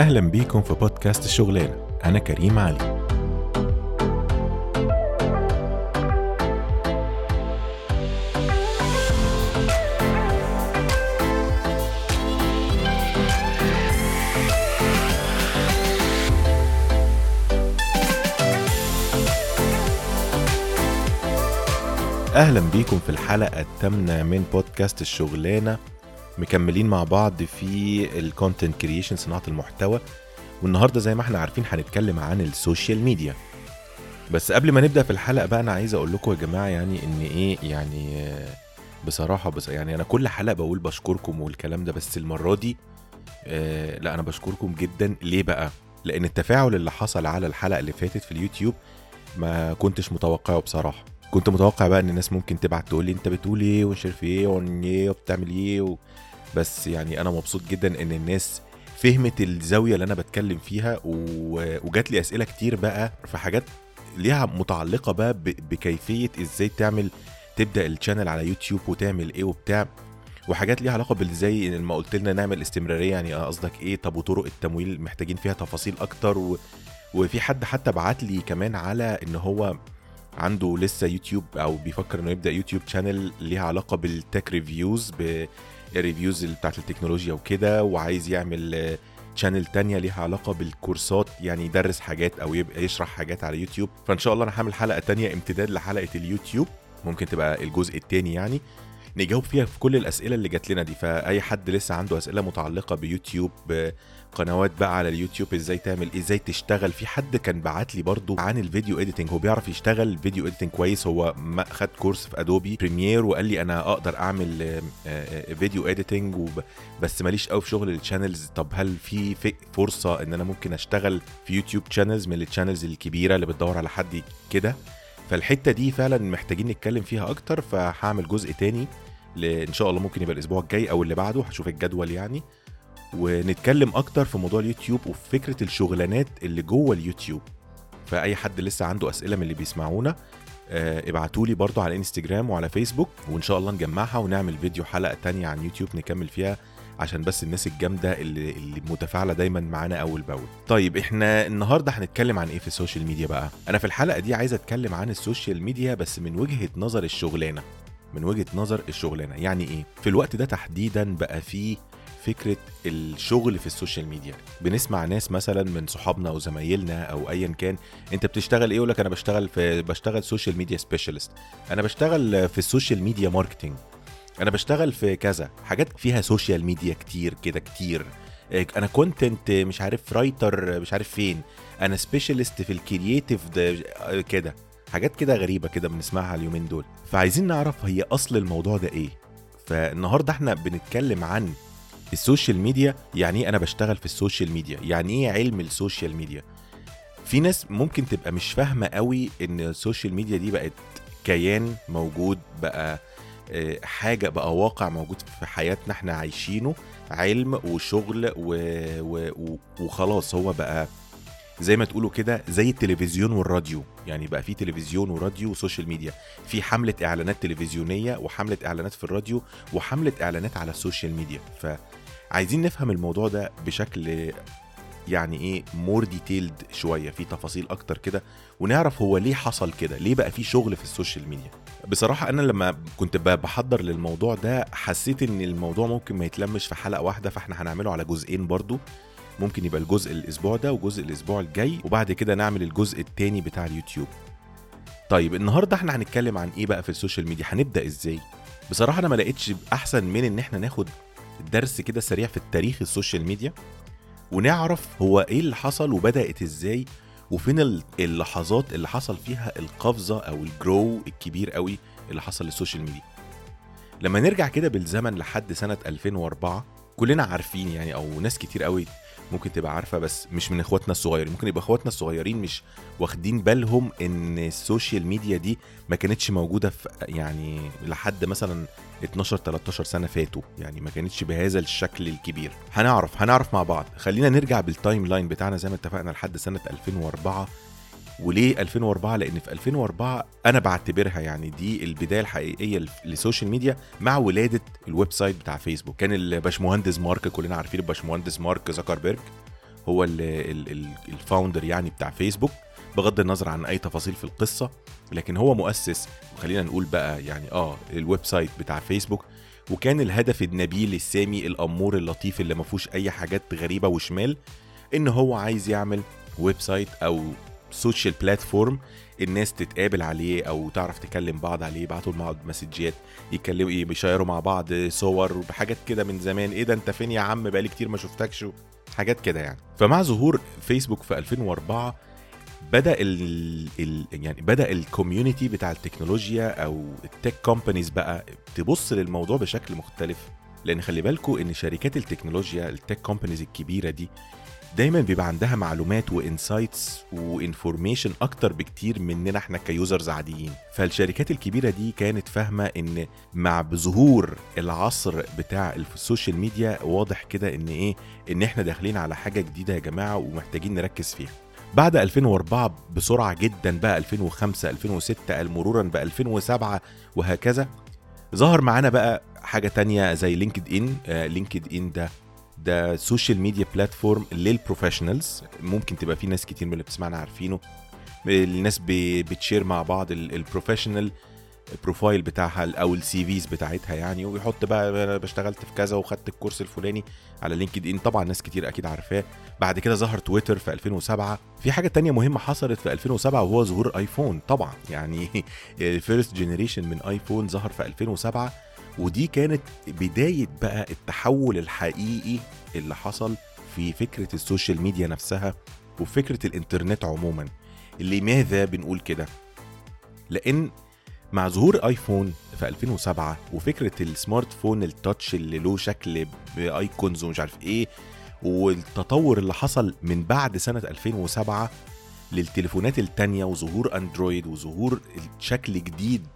أهلا بيكم في بودكاست الشغلانة أنا كريم علي. أهلا بيكم في الحلقة الثامنة من بودكاست الشغلانة مكملين مع بعض في ال content creation صناعة المحتوى والنهاردة زي ما إحنا عارفين هنتكلم عن ال social media بس قبل ما نبدأ في الحلقة بقى أنا عايز أقول لكم يا جماعة يعني إن إيه يعني بصراحة بس يعني أنا كل حلقة بقول بشكركم والكلام ده بس المرة دي آه لا أنا بشكركم جدا ليه بقى؟ لأن التفاعل اللي حصل على الحلقة اللي فاتت في اليوتيوب ما كنتش متوقعه بصراحة كنت متوقع بقى إن الناس ممكن تبعت تقول لي أنت بتقول إيه ومش عارف إيه إيه وبتعمل إيه. بس يعني أنا مبسوط جدا إن الناس فهمت الزاوية اللي أنا بتكلم فيها. وجات لي أسئلة كتير بقى في حاجات ليها متعلقة بقى ب... بكيفية إزاي تعمل تبدأ ال channel على يوتيوب وتعمل إيه وبتاع وحاجات ليها علاقة بال زي ما قلت لنا نعمل استمرارية يعني قصدك إيه طب وطرق التمويل محتاجين فيها تفاصيل أكتر و... وفي حد حتى بعت لي كمان على إن هو عنده لسه يوتيوب أو بيفكر إنه يبدأ YouTube channel ليها علاقة بال tech reviews بال reviews بتاعت التكنولوجيا وكده وعايز يعمل channel تانية ليها علاقة بالكورسات يعني يدرس حاجات أو يبقى يشرح حاجات على يوتيوب. فإن شاء الله أنا هعمل حلقة تانية امتداد لحلقة اليوتيوب. ممكن تبقى الجزء التاني يعني. نجاوب فيها في كل الأسئلة اللي جات لنا دي. فأي حد لسه عنده أسئلة متعلقة بيوتيوب قنوات بقى على اليوتيوب إزاي تعمل إزاي تشتغل. في حد كان بعت لي برضو عن ال video editing هو بيعرف يشتغل video editing كويس. هو خد course في Adobe Premiere وقال لي أنا أقدر أعمل آه، آه، video editing. بس ماليش قوي في شغل ال channels طب هل في فرصة إن أنا ممكن أشتغل في يوتيوب channels من ال channels الكبيرة اللي بتدور على حد كده؟ فالحتة دي فعلا محتاجين نتكلم فيها أكتر فهعمل جزء تاني. إن شاء الله ممكن يبقى الأسبوع الجاي أو اللي بعده هشوف الجدول يعني. ونتكلم أكتر في موضوع اليوتيوب وفي فكره الشغلانات اللي جوه اليوتيوب. فأي حد لسه عنده أسئلة من اللي بيسمعونا آه، ابعتوا لي برضو على إنستجرام وعلى فيسبوك وإن شاء الله نجمعها ونعمل فيديو حلقة تانية عن يوتيوب نكمل فيها عشان بس الناس الجامدة اللي, اللي متفاعلة دايما معانا أول بأول. طيب إحنا النهارده هنتكلم عن إيه في السوشيال ميديا بقى؟ أنا في الحلقة دي عايز أتكلم عن السوشيال ميديا بس من وجهة نظر الشغلانة. من وجهة نظر الشغلانة. يعني إيه؟ في الوقت ده تحديدا بقى فيه فكرة الشغل في السوشيال ميديا. بنسمع ناس مثلا من صحابنا أو زمايلنا أو ايا كان أنت بتشتغل إيه؟ يقول لك أنا بشتغل في بشتغل social media specialist أنا بشتغل في ال social media marketing أنا بشتغل في كذا. حاجات فيها social media كتير كده كتير. إيه، أنا content مش عارف writer مش عارف فين. أنا specialist في ال creative ده كده. حاجات كده غريبة كده بنسمعها اليومين دول. فعايزين نعرف هي أصل الموضوع ده إيه. فالنهاردة إحنا بنتكلم عن السوشيال ميديا يعني إيه أنا بشتغل في السوشيال ميديا؟ يعني إيه علم السوشيال ميديا؟ في ناس ممكن تبقى مش فاهمة قوي إن السوشيال ميديا دي بقت كيان موجود بقى آه، حاجة بقى واقع موجود في حياتنا إحنا عايشينه علم وشغل و... و... و... وخلاص هو بقى زي ما تقولوا كده زي التلفزيون والراديو. يعني بقى في تلفزيون وراديو وسوشيال ميديا. في حملة إعلانات تلفزيونية وحملة إعلانات في الراديو وحملة إعلانات على السوشيال ميديا. فعايزين نفهم الموضوع ده بشكل يعني إيه more detailed شوية في تفاصيل أكتر كده ونعرف هو ليه حصل كده ليه بقى في شغل في السوشيال ميديا. بصراحة أنا لما كنت بحضر للموضوع ده حسيت إن الموضوع ممكن ما يتلمش في حلقة واحدة فإحنا هنعمله على جزئين برضو. ممكن يبقى الجزء الأسبوع ده وجزء الأسبوع الجاي وبعد كده نعمل الجزء التاني بتاع اليوتيوب. طيب النهارده إحنا هنتكلم عن إيه بقى في السوشيال ميديا؟ هنبدأ إزاي؟ بصراحة أنا ما لقيتش أحسن من إن إحنا ناخد درس كده سريع في التاريخ السوشيال ميديا ونعرف هو إيه اللي حصل وبدأت إزاي وفين ال- اللحظات اللي حصل فيها القفزة أو ال grow الكبير قوي اللي حصل للسوشيال ميديا. لما نرجع كده بالزمن لحد سنة 2004 كلنا عارفين يعني أو ناس كتير قوي ممكن تبقى عارفة بس مش من إخواتنا الصغيرين. ممكن يبقى إخواتنا الصغيرين مش واخدين بالهم إن السوشيال ميديا دي ما كانتش موجودة في يعني لحد مثلا 12 13 سنة فاتوا. يعني ما كانتش بهذا الشكل الكبير. هنعرف هنعرف مع بعض. خلينا نرجع بال timeline بتاعنا زي ما اتفقنا لحد سنة 2004 وليه 2004 لأن في 2004 أنا بعتبرها يعني دي البداية الحقيقية للسوشيال ميديا مع ولادة ال website بتاع فيسبوك. كان الباشمهندس مارك كلنا عارفين الباشمهندس مارك زكربيرج هو ال founder يعني بتاع فيسبوك بغض النظر عن أي تفاصيل في القصة لكن هو مؤسس وخلينا نقول بقى يعني آه ال website بتاع فيسبوك. وكان الهدف النبيل السامي الأمور اللطيف اللي ما فيهوش أي حاجات غريبة وشمال إن هو عايز يعمل website أو social platform الناس تتقابل عليه أو تعرف تكلم بعض عليه يبعتوا لبعض messages يتكلموا ي share وا مع بعض صور وحاجات كده من زمان. إيه ده أنت فين يا عم؟ بقالي كتير ما شفتكش. حاجات كده يعني. فمع ظهور فيسبوك في 2004 بدأ ال ال يعني بدأ ال community بتاع التكنولوجيا أو ال tech companies بقى تبص للموضوع بشكل مختلف. لأن خلي بالكم إن شركات التكنولوجيا ال tech companies الكبيرة دي دايما بيبقى عندها معلومات و insights و information أكتر بكتير مننا إحنا ك users عاديين. فالشركات الكبيرة دي كانت فاهمة إن مع ظهور العصر بتاع السوشيال ميديا واضح كده إن إيه؟ إن إحنا داخلين على حاجة جديدة يا جماعة ومحتاجين نركز فيها. بعد 2004 بسرعة جدا بقى 2005 2006 مرورا ب 2007 وهكذا. ظهر معانا بقى حاجة تانية زي لينكد إن. لينكد إن ده ده social media platform لل professionals ممكن تبقى في ناس كتير من اللي بتسمعنا عارفينه. الناس بت share مع بعض ال professional ال profile بتاعها أو ال CVs بتاعتها يعني. ويحط بقى أنا اشتغلت في كذا وخدت ال course الفلاني على لينكد ان طبعا ناس كتير أكيد عارفاه. بعد كده ظهر تويتر في 2007 في حاجة تانية مهمة حصلت في 2007 وهو ظهور ايفون طبعا يعني ال first generation من ايفون ظهر في 2007 ودي كانت بداية بقى التحول الحقيقي اللي حصل في فكرة السوشيال ميديا نفسها وفكرة الإنترنت عموما. لماذا بنقول كده؟ لأن مع ظهور آيفون في 2007 وفكرة ال smartphone ال touch اللي له شكل ب icons ومش عارف إيه والتطور اللي حصل من بعد سنة 2007 للتليفونات التانية وظهور أندرويد وظهور شكل جديد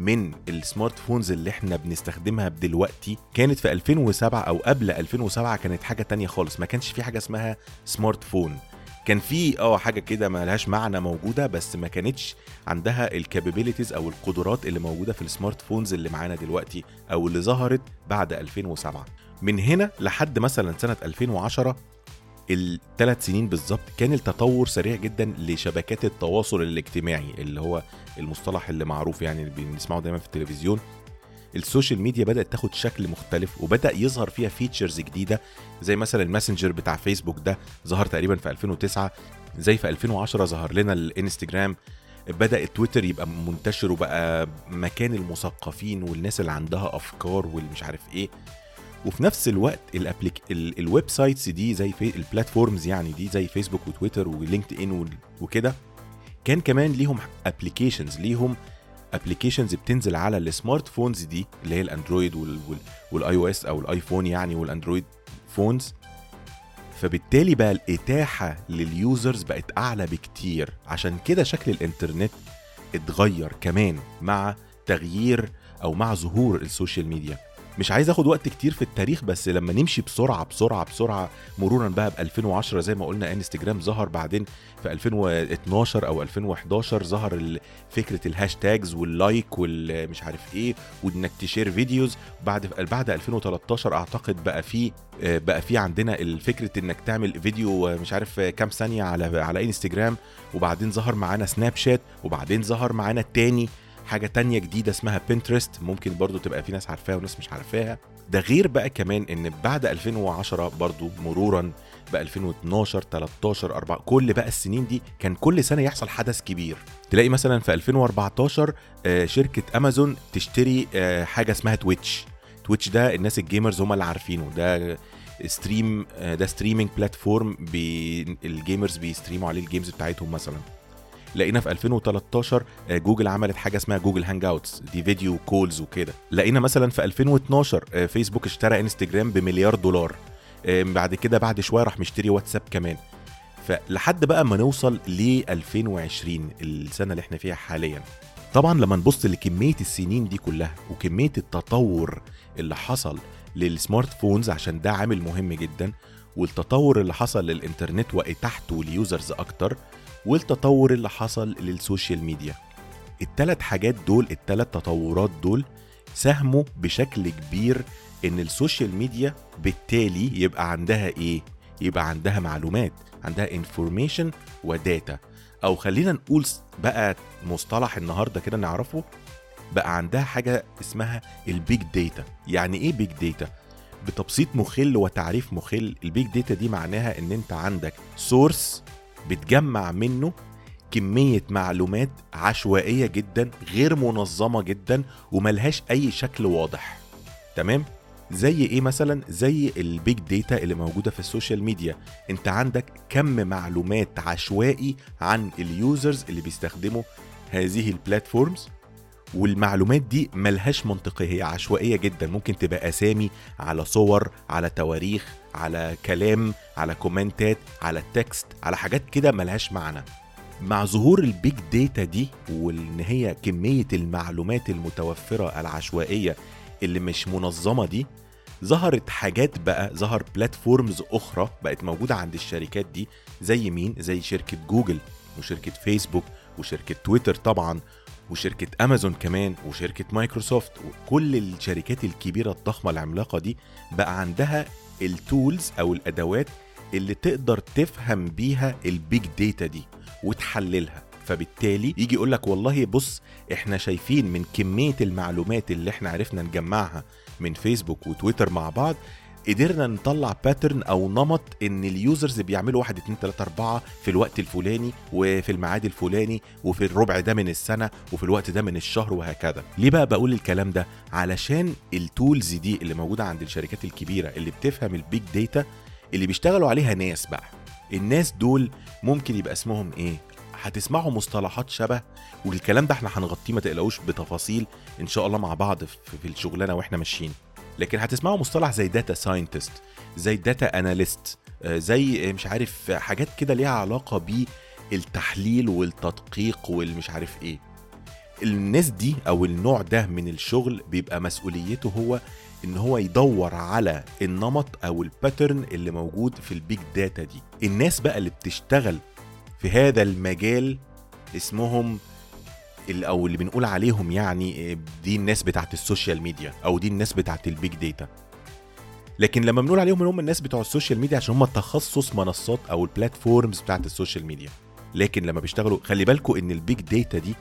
من ال smartphones اللي إحنا بنستخدمها دلوقتي كانت في 2007 أو قبل 2007 كانت حاجة تانية خالص. ما كانش في حاجة اسمها smartphone. كان في آه حاجة كده ما لهاش معنى موجودة بس ما كانتش عندها ال capabilities أو القدرات اللي موجودة في ال smart phones اللي معانا دلوقتي أو اللي ظهرت بعد 2007 من هنا لحد مثلا سنة 2010 الثلاث سنين بالظبط كان التطور سريع جدا لشبكات التواصل الاجتماعي اللي هو المصطلح اللي معروف يعني اللي بنسمعه دايما في التلفزيون. ال social media بدأت تاخد شكل مختلف وبدأ يظهر فيها features جديدة زي مثلا ال Messenger بتاع فيسبوك ده ظهر تقريبا في 2009 زي في 2010 ظهر لنا الإنستجرام. بدأ تويتر يبقى منتشر وبقى مكان المثقفين والناس اللي عندها أفكار والمش عارف إيه. وفي نفس الوقت ال applic ال websites دي زي في ال platforms يعني دي زي Facebook و Twitter و LinkedIn وكده كان كمان ليهم applications ليهم applications بتنزل على ال smart phones دي اللي هي ال Android وال iOS أو ال iPhone يعني وال Android phones فبالتالي بقى الإتاحة لل users بقت أعلى بكتير. عشان كده شكل الإنترنت اتغير كمان مع تغيير أو مع ظهور ال social media. مش عايز آخد وقت كتير في التاريخ بس لما نمشي بسرعة بسرعة بسرعة مرورا بقى ب 2010 زي ما قلنا إنستجرام ظهر بعدين في 2012 أو 2011 ظهر فكرة ال hashtags وال like والمش عارف إيه وإنك ت share videos. بعد بعد 2013 أعتقد بقى في بقى في عندنا فكرة إنك تعمل فيديو مش عارف كام ثانية على على إنستجرام وبعدين ظهر معانا Snapchat وبعدين ظهر معانا التاني. حاجة تانية جديدة اسمها Pinterest ممكن برضو تبقى في ناس عارفاها وناس مش عارفاها. ده غير بقى كمان إن بعد 2010 برضو مرورا ب 2012 13 4 كل بقى السنين دي كان كل سنة يحصل حدث كبير. تلاقي مثلا في 2014 شركة امازون تشتري حاجة اسمها Twitch Twitch ده الناس ال gamers هم اللي عارفينه. ده ستريم ده ستريمينج بلاتفورم بي الجيمرز بيستريموا عليه الجيمز بتاعتهم مثلا. لقينا في 2013 جوجل عملت حاجة اسمها Google Hangouts دي video calls وكده. لقينا مثلا في 2012 فيسبوك اشترى إنستجرام بمليار دولار. بعد كده بعد شوية راح مشتري واتساب كمان. فلحد بقى ما نوصل ل 2020 السنة اللي إحنا فيها حاليا. طبعا لما نبص لكمية السنين دي كلها وكمية التطور اللي حصل لل smart phones عشان ده عامل مهم جدا والتطور اللي حصل للإنترنت وإتاحته ل users أكتر والتطور اللي حصل لل social media. التلات حاجات دول التلات تطورات دول ساهموا بشكل كبير إن ال social media بالتالي يبقى عندها إيه؟ يبقى عندها معلومات عندها information و data أو خلينا نقول بقى مصطلح النهارده كده نعرفه بقى عندها حاجة اسمها ال big data يعني إيه big data بتبسيط مخل وتعريف مخل. ال big data دي معناها إن أنت عندك source بتجمع منه كمية معلومات عشوائية جدا غير منظمة جدا وملهاش أي شكل واضح. تمام؟ زي إيه مثلا؟ زي ال big data اللي موجودة في ال social media. أنت عندك كم معلومات عشوائي عن ال users اللي بيستخدموا هذه ال platforms والمعلومات دي ملهاش منطقية هي عشوائية جدا. ممكن تبقى أسامي على صور على تواريخ على كلام على comment ات على text على حاجات كده ملهاش معنى. مع ظهور ال big data دي وإن هي كمية المعلومات المتوفرة العشوائية اللي مش منظمة دي ظهرت حاجات بقى ظهر platforms أخرى بقت موجودة عند الشركات دي زي مين؟ زي شركة جوجل وشركة فيسبوك وشركة تويتر طبعا. وشركة أمازون كمان وشركة مايكروسوفت وكل الشركات الكبيرة الضخمة العملاقة دي بقى عندها ال tools أو الأدوات اللي تقدر تفهم بيها ال big data دي وتحللها. فبالتالي يجي يقول لك والله بص إحنا شايفين من كمية المعلومات اللي إحنا عرفنا نجمعها من Facebook و Twitter مع بعض قدرنا نطلع pattern أو نمط إن ال users بيعملوا 1 2 3 4 في الوقت الفلاني وفي الميعاد الفلاني وفي الربع ده من السنة وفي الوقت ده من الشهر وهكذا. ليه بقى بقول الكلام ده؟ علشان ال tools دي اللي موجودة عند الشركات الكبيرة اللي بتفهم ال big data اللي بيشتغلوا عليها ناس بقى. الناس دول ممكن يبقى اسمهم إيه؟ هتسمعوا مصطلحات شبه والكلام ده إحنا هنغطيه ما تقلقوش بتفاصيل إن شاء الله مع بعض في الشغلانة وإحنا ماشيين. لكن هتسمعوا مصطلح زي data scientist زي data analyst زي مش عارف حاجات كده ليها علاقة بالتحليل والتدقيق والمش عارف إيه. الناس دي أو النوع ده من الشغل بيبقى مسؤوليته هو إن هو يدور على النمط أو ال pattern اللي موجود في ال big data دي. الناس بقى اللي بتشتغل في هذا المجال اسمهم أو اللي بنقول عليهم يعني دي الناس بتاعت ال social media أو دي الناس بتاعت ال big data لكن لما بنقول عليهم إن هم الناس بتوع ال social media عشان هم تخصص منصات أو ال platforms بتاعت ال social media. لكن لما بيشتغلوا خلي بالكم إن ال big data دي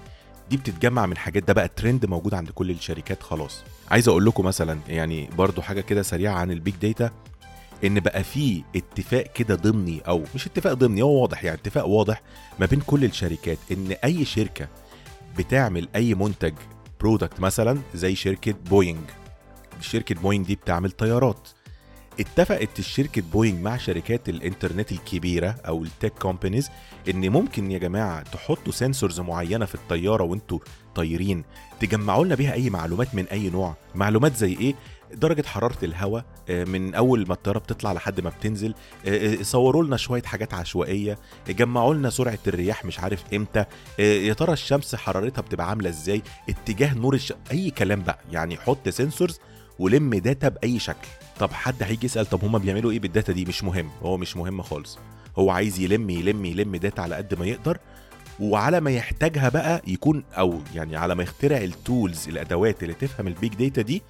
دي بتتجمع من حاجات ده بقى ترند موجود عند كل الشركات خلاص. عايز أقول لكم مثلا يعني برضو حاجة كده سريعة عن ال big data إن بقى في اتفاق كده ضمني أو مش اتفاق ضمني هو واضح يعني اتفاق واضح ما بين كل الشركات إن أي شركة بتعمل أي منتج product مثلا زي شركة بوينج شركة بوينج دي بتعمل طيارات. اتفقت الشركة بوينج مع شركات الإنترنت الكبيرة أو ال tech companies إن ممكن يا جماعة تحطوا sensors معينة في الطيارة وأنتوا طايرين تجمعوا لنا بيها أي معلومات من أي نوع. معلومات زي إيه؟ درجة حرارة الهواء من أول ما الطيارة بتطلع لحد ما بتنزل صوروا لنا شوية حاجات عشوائية جمعوا لنا سرعة الرياح مش عارف إمتى يا ترى الشمس حرارتها بتبقى عاملة إزاي اتجاه نور الش... أي كلام بقى يعني حط sensors ولم data بأي شكل. طب حد هيجي يسأل طب هما بيعملوا إيه بال data دي؟ مش مهم هو مش مهم خالص. هو عايز يلم يلم يلم data على قد ما يقدر وعلى ما يحتاجها بقى يكون أو يعني على ما يخترع ال tools الأدوات اللي تفهم ال big data دي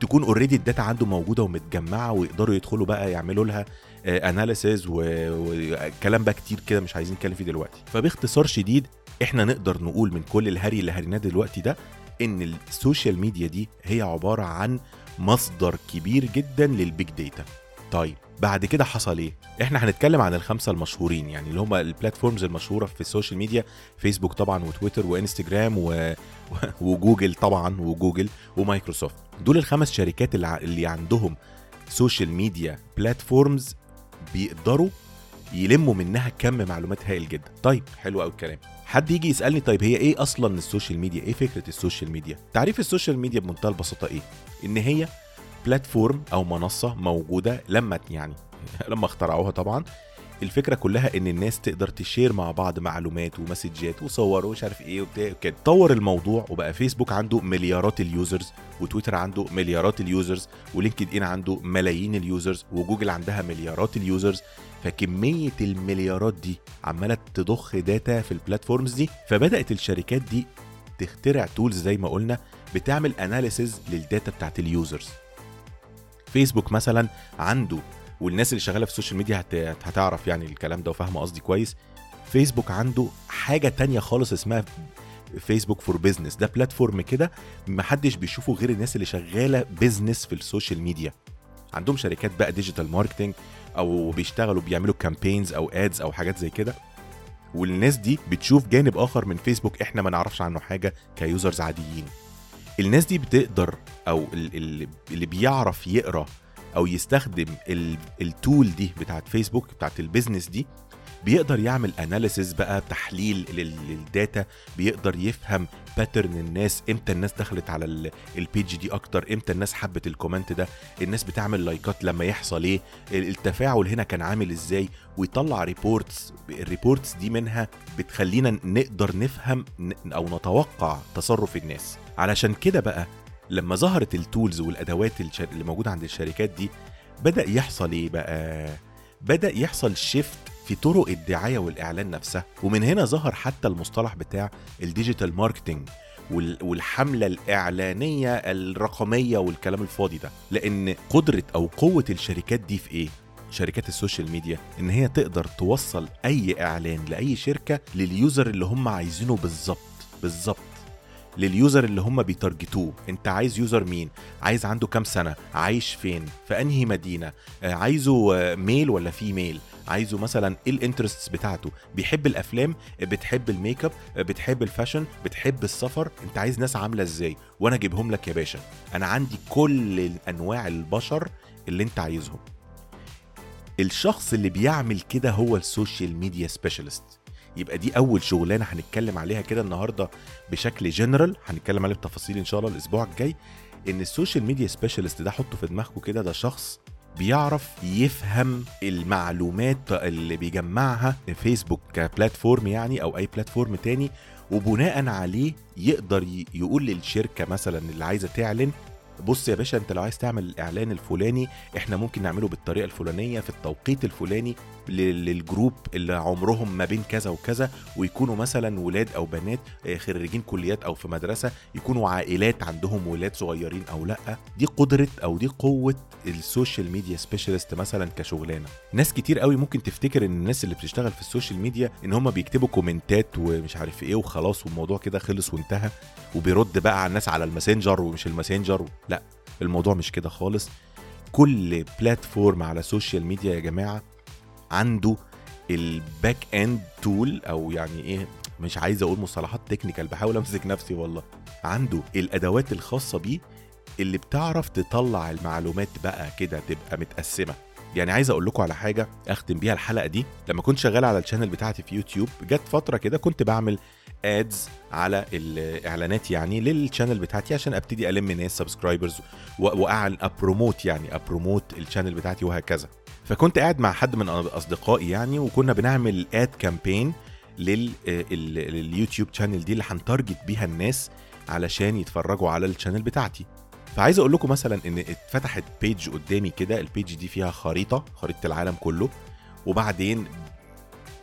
تكون already ال data عنده موجودة ومتجمعة ويقدروا يدخلوا بقى يعملوا لها analysis وكلام بقى كتير كده مش عايزين نتكلم فيه دلوقتي. فباختصار شديد إحنا نقدر نقول من كل الهري اللي هريناه دلوقتي ده إن ال social media دي هي عبارة عن مصدر كبير جدا لل big data طيب بعد كده حصل إيه؟ إحنا هنتكلم عن الخمسة المشهورين يعني اللي هم ال platforms المشهورة في ال social media فيسبوك طبعا وتويتر وإنستجرام و... وجوجل طبعا وجوجل ومايكروسوفت. دول الخمس شركات اللي, اللي عندهم social media platforms بيقدروا يلموا منها كم معلومات هائل جدا. طيب حلو قوي الكلام. حد يجي يسألني طيب هي إيه أصلا ال social media؟ إيه فكرة ال social media؟ تعريف ال social media بمنتهى البساطة إيه؟ إن هي platform أو منصة موجودة لما يعني لما اخترعوها طبعا. الفكرة كلها إن الناس تقدر ت share مع بعض معلومات ومسجات وصور ومش عارف إيه وبتاع. كده طور الموضوع وبقى فيسبوك عنده مليارات ال users وتويتر عنده مليارات ال users ولينكد ان عنده ملايين ال users وجوجل عندها مليارات ال users. فكمية المليارات دي عمالة تضخ data في ال platforms دي. فبدأت الشركات دي تخترع tools زي ما قلنا بتعمل analysis لل data بتاعت ال users. فيسبوك مثلا عنده والناس اللي شغالة في ال social media هت... هتعرف يعني الكلام ده وفاهمة قصدي كويس. فيسبوك عنده حاجة تانية خالص اسمها Facebook for Business. ده platform كده محدش بيشوفه غير الناس اللي شغالة business في ال social media. عندهم شركات بقى digital marketing أو بيشتغلوا بيعملوا campaigns أو ads أو حاجات زي كده. والناس دي بتشوف جانب آخر من فيسبوك إحنا ما نعرفش عنه حاجة ك users عاديين. الناس دي بتقدر أو اللي بيعرف يقرأ أو يستخدم ال tool دي بتاعت فيسبوك بتاعت ال business دي بيقدر يعمل analysis بقى تحليل لل data بيقدر يفهم pattern الناس إمتى الناس دخلت على ال page دي أكتر إمتى الناس حبت ال comment ده الناس بتعمل لايكات لما يحصل إيه التفاعل هنا كان عامل إزاي ويطلع reports ال reports دي منها بتخلينا نقدر نفهم أو نتوقع تصرف الناس. علشان كده بقى لما ظهرت ال tools والأدوات اللي موجودة عند الشركات دي بدأ يحصل إيه بقى؟ بدأ يحصل shift في طرق الدعاية والإعلان نفسها ومن هنا ظهر حتى المصطلح بتاع ال digital marketing والحملة الإعلانية الرقمية والكلام الفاضي ده. لأن قدرة أو قوة الشركات دي في إيه؟ شركات ال social media إن هي تقدر توصل أي إعلان لأي شركة لل user اللي هم عايزينه بالظبط بالظبط. لل user اللي هم بي target وه. انت عايز user مين؟ عايز عنده كام سنة؟ عايش فين؟ في انهي مدينة؟ آه، عايزه male ولا female؟ عايزه مثلا إيه ال interests بتاعته؟ بيحب الأفلام؟ بتحب الميك اب بتحب ال fashion؟ بتحب السفر؟ انت عايز ناس عاملة إزاي؟ وأنا اجيبهم لك يا باشا. أنا عندي كل انواع البشر اللي انت عايزهم. الشخص اللي بيعمل كده هو ال social media specialist. يبقى دي أول شغلانة هنتكلم عليها كده النهارده بشكل جنرال هنتكلم عليها بتفاصيل إن شاء الله الأسبوع الجاي إن ال social media specialist ده حطه في دماغكم كده ده شخص بيعرف يفهم المعلومات اللي بيجمعها فيسبوك ك platform يعني أو أي platform تاني وبناء عليه يقدر يقول للشركة مثلا اللي عايزة تعلن بص يا باشا انت لو عايز تعمل الإعلان الفلاني إحنا ممكن نعمله بالطريقة الفلانية في التوقيت الفلاني لل group اللي عمرهم ما بين كذا وكذا ويكونوا مثلا ولاد أو بنات آه، خريجين كليات أو في مدرسة يكونوا عائلات عندهم ولاد صغيرين أو لأ. دي قدرة أو دي قوة ال social media specialist مثلا كشغلانة. ناس كتير قوي ممكن تفتكر إن الناس اللي بتشتغل في ال social media إن هم بيكتبوا كومنتات ومش عارف إيه وخلاص والموضوع كده خلص وانتهى وبيرد بقى على الناس على ال messenger ومش ال messenger. لا الموضوع مش كده خالص. كل platform على ال social media يا جماعة عنده ال back end tool أو يعني إيه مش عايز أقول مصطلحات technical بحاول أمسك نفسي والله. عنده الأدوات الخاصة بيه اللي بتعرف تطلع المعلومات بقى كده تبقى متقسمة. يعني عايز أقول لكم على حاجة أختم بيها الحلقة دي. لما كنت شغال على ال channel بتاعتي في يوتيوب جت فترة كده كنت بعمل ads على الإعلانات يعني لل channel بتاعتي عشان أبتدي ألم ناس subscribers وأعلن أ promote يعني أ promote ال channel بتاعتي وهكذا. فكنت قاعد مع حد من اصدقائي يعني وكنا بنعمل ad campaign لليوتيوب channel دي اللي هن target بيها الناس علشان يتفرجوا على ال channel بتاعتي. فعايز أقول لكم مثلا ان اتفتحت page قدامي كده ال page دي فيها خريطة خريطة العالم كله. وبعدين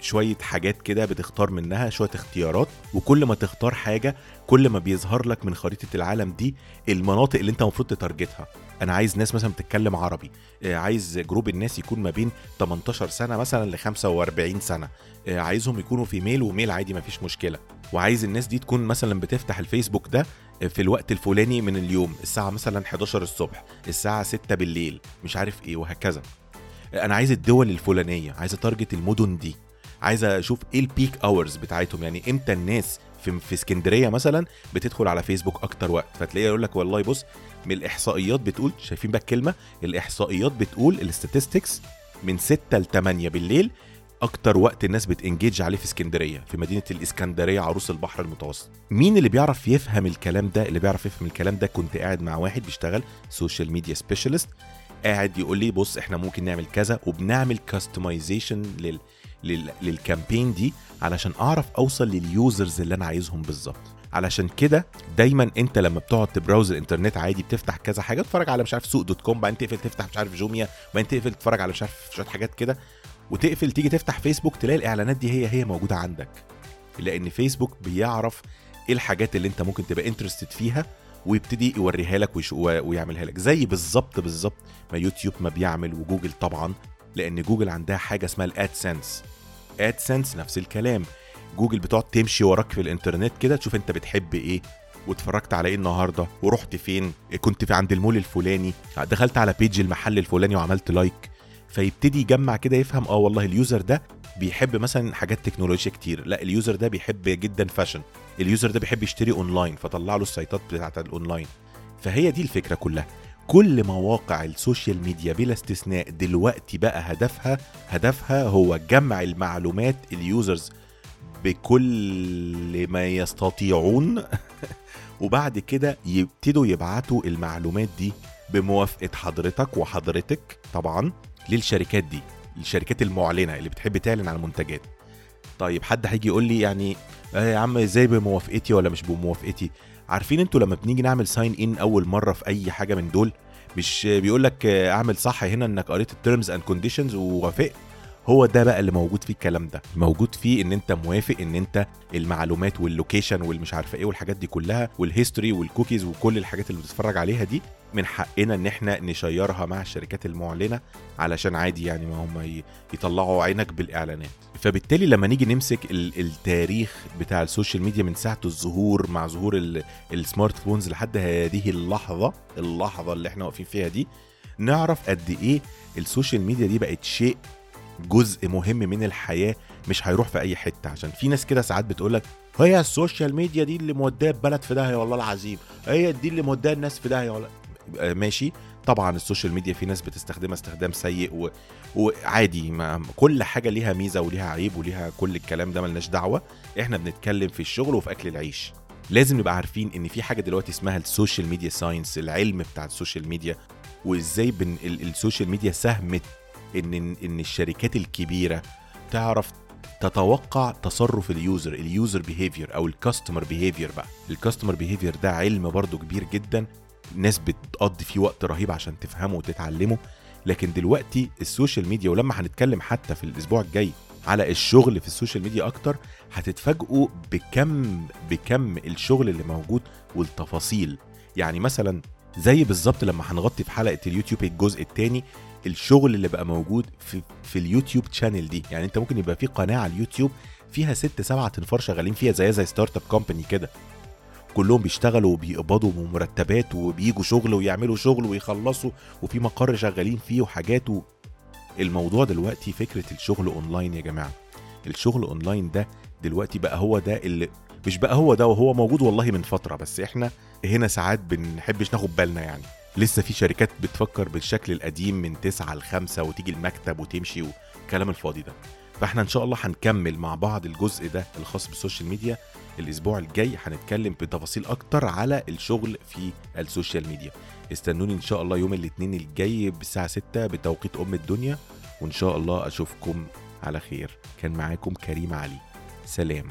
شوية حاجات كده بتختار منها شوية اختيارات وكل ما تختار حاجة كل ما بيظهر لك من خريطة العالم دي المناطق اللي انت المفروض ت target ها. أنا عايز ناس مثلا بتتكلم عربي آه، عايز group الناس يكون ما بين 18 سنة مثلا ل 45 سنة آه، عايزهم يكونوا female و male عادي ما فيش مشكلة. وعايز الناس دي تكون مثلا بتفتح الفيسبوك ده آه، في الوقت الفلاني من اليوم الساعة مثلا 11 الصبح الساعة 6 بالليل مش عارف إيه وهكذا. أنا عايز الدول الفلانية عايز أ target المدن دي. عايز أشوف إيه ال peak hours بتاعتهم. يعني إمتى الناس في في اسكندرية مثلا بتدخل على فيسبوك أكتر وقت؟ فتلاقيه يقول لك والله بص من الإحصائيات بتقول شايفين بقى الكلمة الإحصائيات بتقول ال statistics من 6 ل 8 بالليل أكتر وقت الناس بت engage عليه في اسكندرية في مدينة الإسكندرية عروس البحر المتوسط مين اللي بيعرف يفهم الكلام ده؟ اللي بيعرف يفهم الكلام ده كنت قاعد مع واحد بيشتغل social media specialist قاعد يقول لي بص إحنا ممكن نعمل كذا وبنعمل customization لل لل campaign دي علشان أعرف أوصل لل users اللي أنا عايزهم بالظبط. علشان كده دايما أنت لما بتقعد ت browse الإنترنت عادي بتفتح كذا حاجة تتفرج على مش عارف سوق dot com بعدين تقفل تفتح مش عارف جوميا بعدين تقفل تتفرج على مش عارف شوية حاجات كده وتقفل تيجي تفتح فيسبوك تلاقي الإعلانات دي هي هي موجودة عندك. لأن فيسبوك بيعرف إيه الحاجات اللي أنت ممكن تبقى interested فيها ويبتدي يوريها لك ويعملها لك. زي بالظبط بالظبط ما يوتيوب ما بيعمل وجوجل طبعا لأن جوجل عندها حاجة اسمها ال AdSense AdSense نفس الكلام. جوجل بتقعد تمشي وراك في الإنترنت كده تشوف أنت بتحب إيه واتفرجت على إيه النهارده ورحت فين كنت في عند المول الفلاني دخلت على page المحل الفلاني وعملت like فيبتدي يجمع كده يفهم آه والله ال user ده بيحب مثلا حاجات تكنولوجيا كتير. لا ال user ده بيحب جدا fashion ال user ده بيحب يشتري اونلاين فطلع له ال site ات بتاعت الاونلاين فهي دي الفكرة كلها. كل مواقع ال social media بلا استثناء دلوقتي بقى هدفها هدفها هو جمع المعلومات ال users بكل ما يستطيعون وبعد كده يبتدوا يبعتوا المعلومات دي بموافقة حضرتك وحضرتك طبعا للشركات دي الشركات المعلنة اللي بتحب تعلن عن المنتجات طيب حد هيجي يقول لي يعني آه يا عم إزاي بموافقتي ولا مش بموافقتي؟ عارفين أنتوا لما بنيجي نعمل sign in أول مرة في أي حاجة من دول مش بيقول لك اعمل صح هنا إنك قريت ال terms and conditions ووافقت هو ده بقى اللي موجود فيه الكلام ده. موجود فيه إن أنت موافق إن أنت المعلومات وال location والمش عارفة إيه والحاجات دي كلها وال history والكوكيز وكل الحاجات اللي بتتفرج عليها دي من حقنا إن إحنا ن share ها مع الشركات المعلنة علشان عادي يعني ما هم يطلعوا عينك بالإعلانات. فبالتالي لما نيجي نمسك ال- التاريخ بتاع ال social media من ساعة الظهور مع ظهور ال- smart phones لحد هذه اللحظة اللحظة اللي إحنا واقفين فيها دي نعرف قد إيه ال social media دي بقت شيء جزء مهم من الحياة مش هيروح في أي حتة. عشان في ناس كده ساعات بتقولك هي ال social media دي اللي مودية البلد في داهية والله العظيم. هي دي اللي مودية الناس في داهية والله ماشي. طبعا ال social media في ناس بتستخدمها استخدام سيء و... وعادي ما كل حاجة ليها ميزة وليها عيب وليها كل الكلام ده ملناش دعوة. إحنا بنتكلم في الشغل وفي أكل العيش. لازم نبقى عارفين إن في حاجة دلوقتي اسمها ال social media science العلم بتاع ال social media وإزاي بن ال- ال social media ساهمت إن إن الشركات الكبيرة تعرف تتوقع تصرف ال user ال user behavior أو ال customer behavior بقى. ال customer behavior ده علم برضو كبير جدا. ناس بتقضي فيه وقت رهيب عشان تفهمه وتتعلمه. لكن دلوقتي ال social media ولما هنتكلم حتى في الأسبوع الجاي على الشغل في ال social media أكتر هتتفاجئوا بكم بكم الشغل اللي موجود والتفاصيل. يعني مثلا زي بالظبط لما هنغطي في حلقة اليوتيوب الجزء الثاني الشغل اللي بقى موجود في في اليوتيوب channel دي. يعني انت ممكن يبقى في قناة على اليوتيوب فيها ست سبعة تنفار شغالين فيها زي زي start-up company كده. كلهم بيشتغلوا وبيقبضوا مرتبات وبيجوا شغل ويعملوا شغل ويخلصوا وفي مقر شغالين فيه وحاجات و... الموضوع دلوقتي فكرة الشغل اونلاين يا جماعة. الشغل اونلاين ده دلوقتي بقى هو ده اللي مش بقى هو ده وهو موجود والله من فترة بس إحنا هنا ساعات بنحبش ناخد بالنا يعني. لسه في شركات بتفكر بالشكل القديم من تسعة لخمسة وتيجي المكتب وتمشي والكلام الفاضي ده. فاحنا ان شاء الله هنكمل مع بعض الجزء ده الخاص بال social media. الأسبوع الجاي هنتكلم بتفاصيل أكتر على الشغل في ال social media. استنوني ان شاء الله يوم الاثنين الجاي بالساعة 6 بتوقيت أم الدنيا وإن شاء الله أشوفكم على خير. كان معاكم كريم علي. سلام.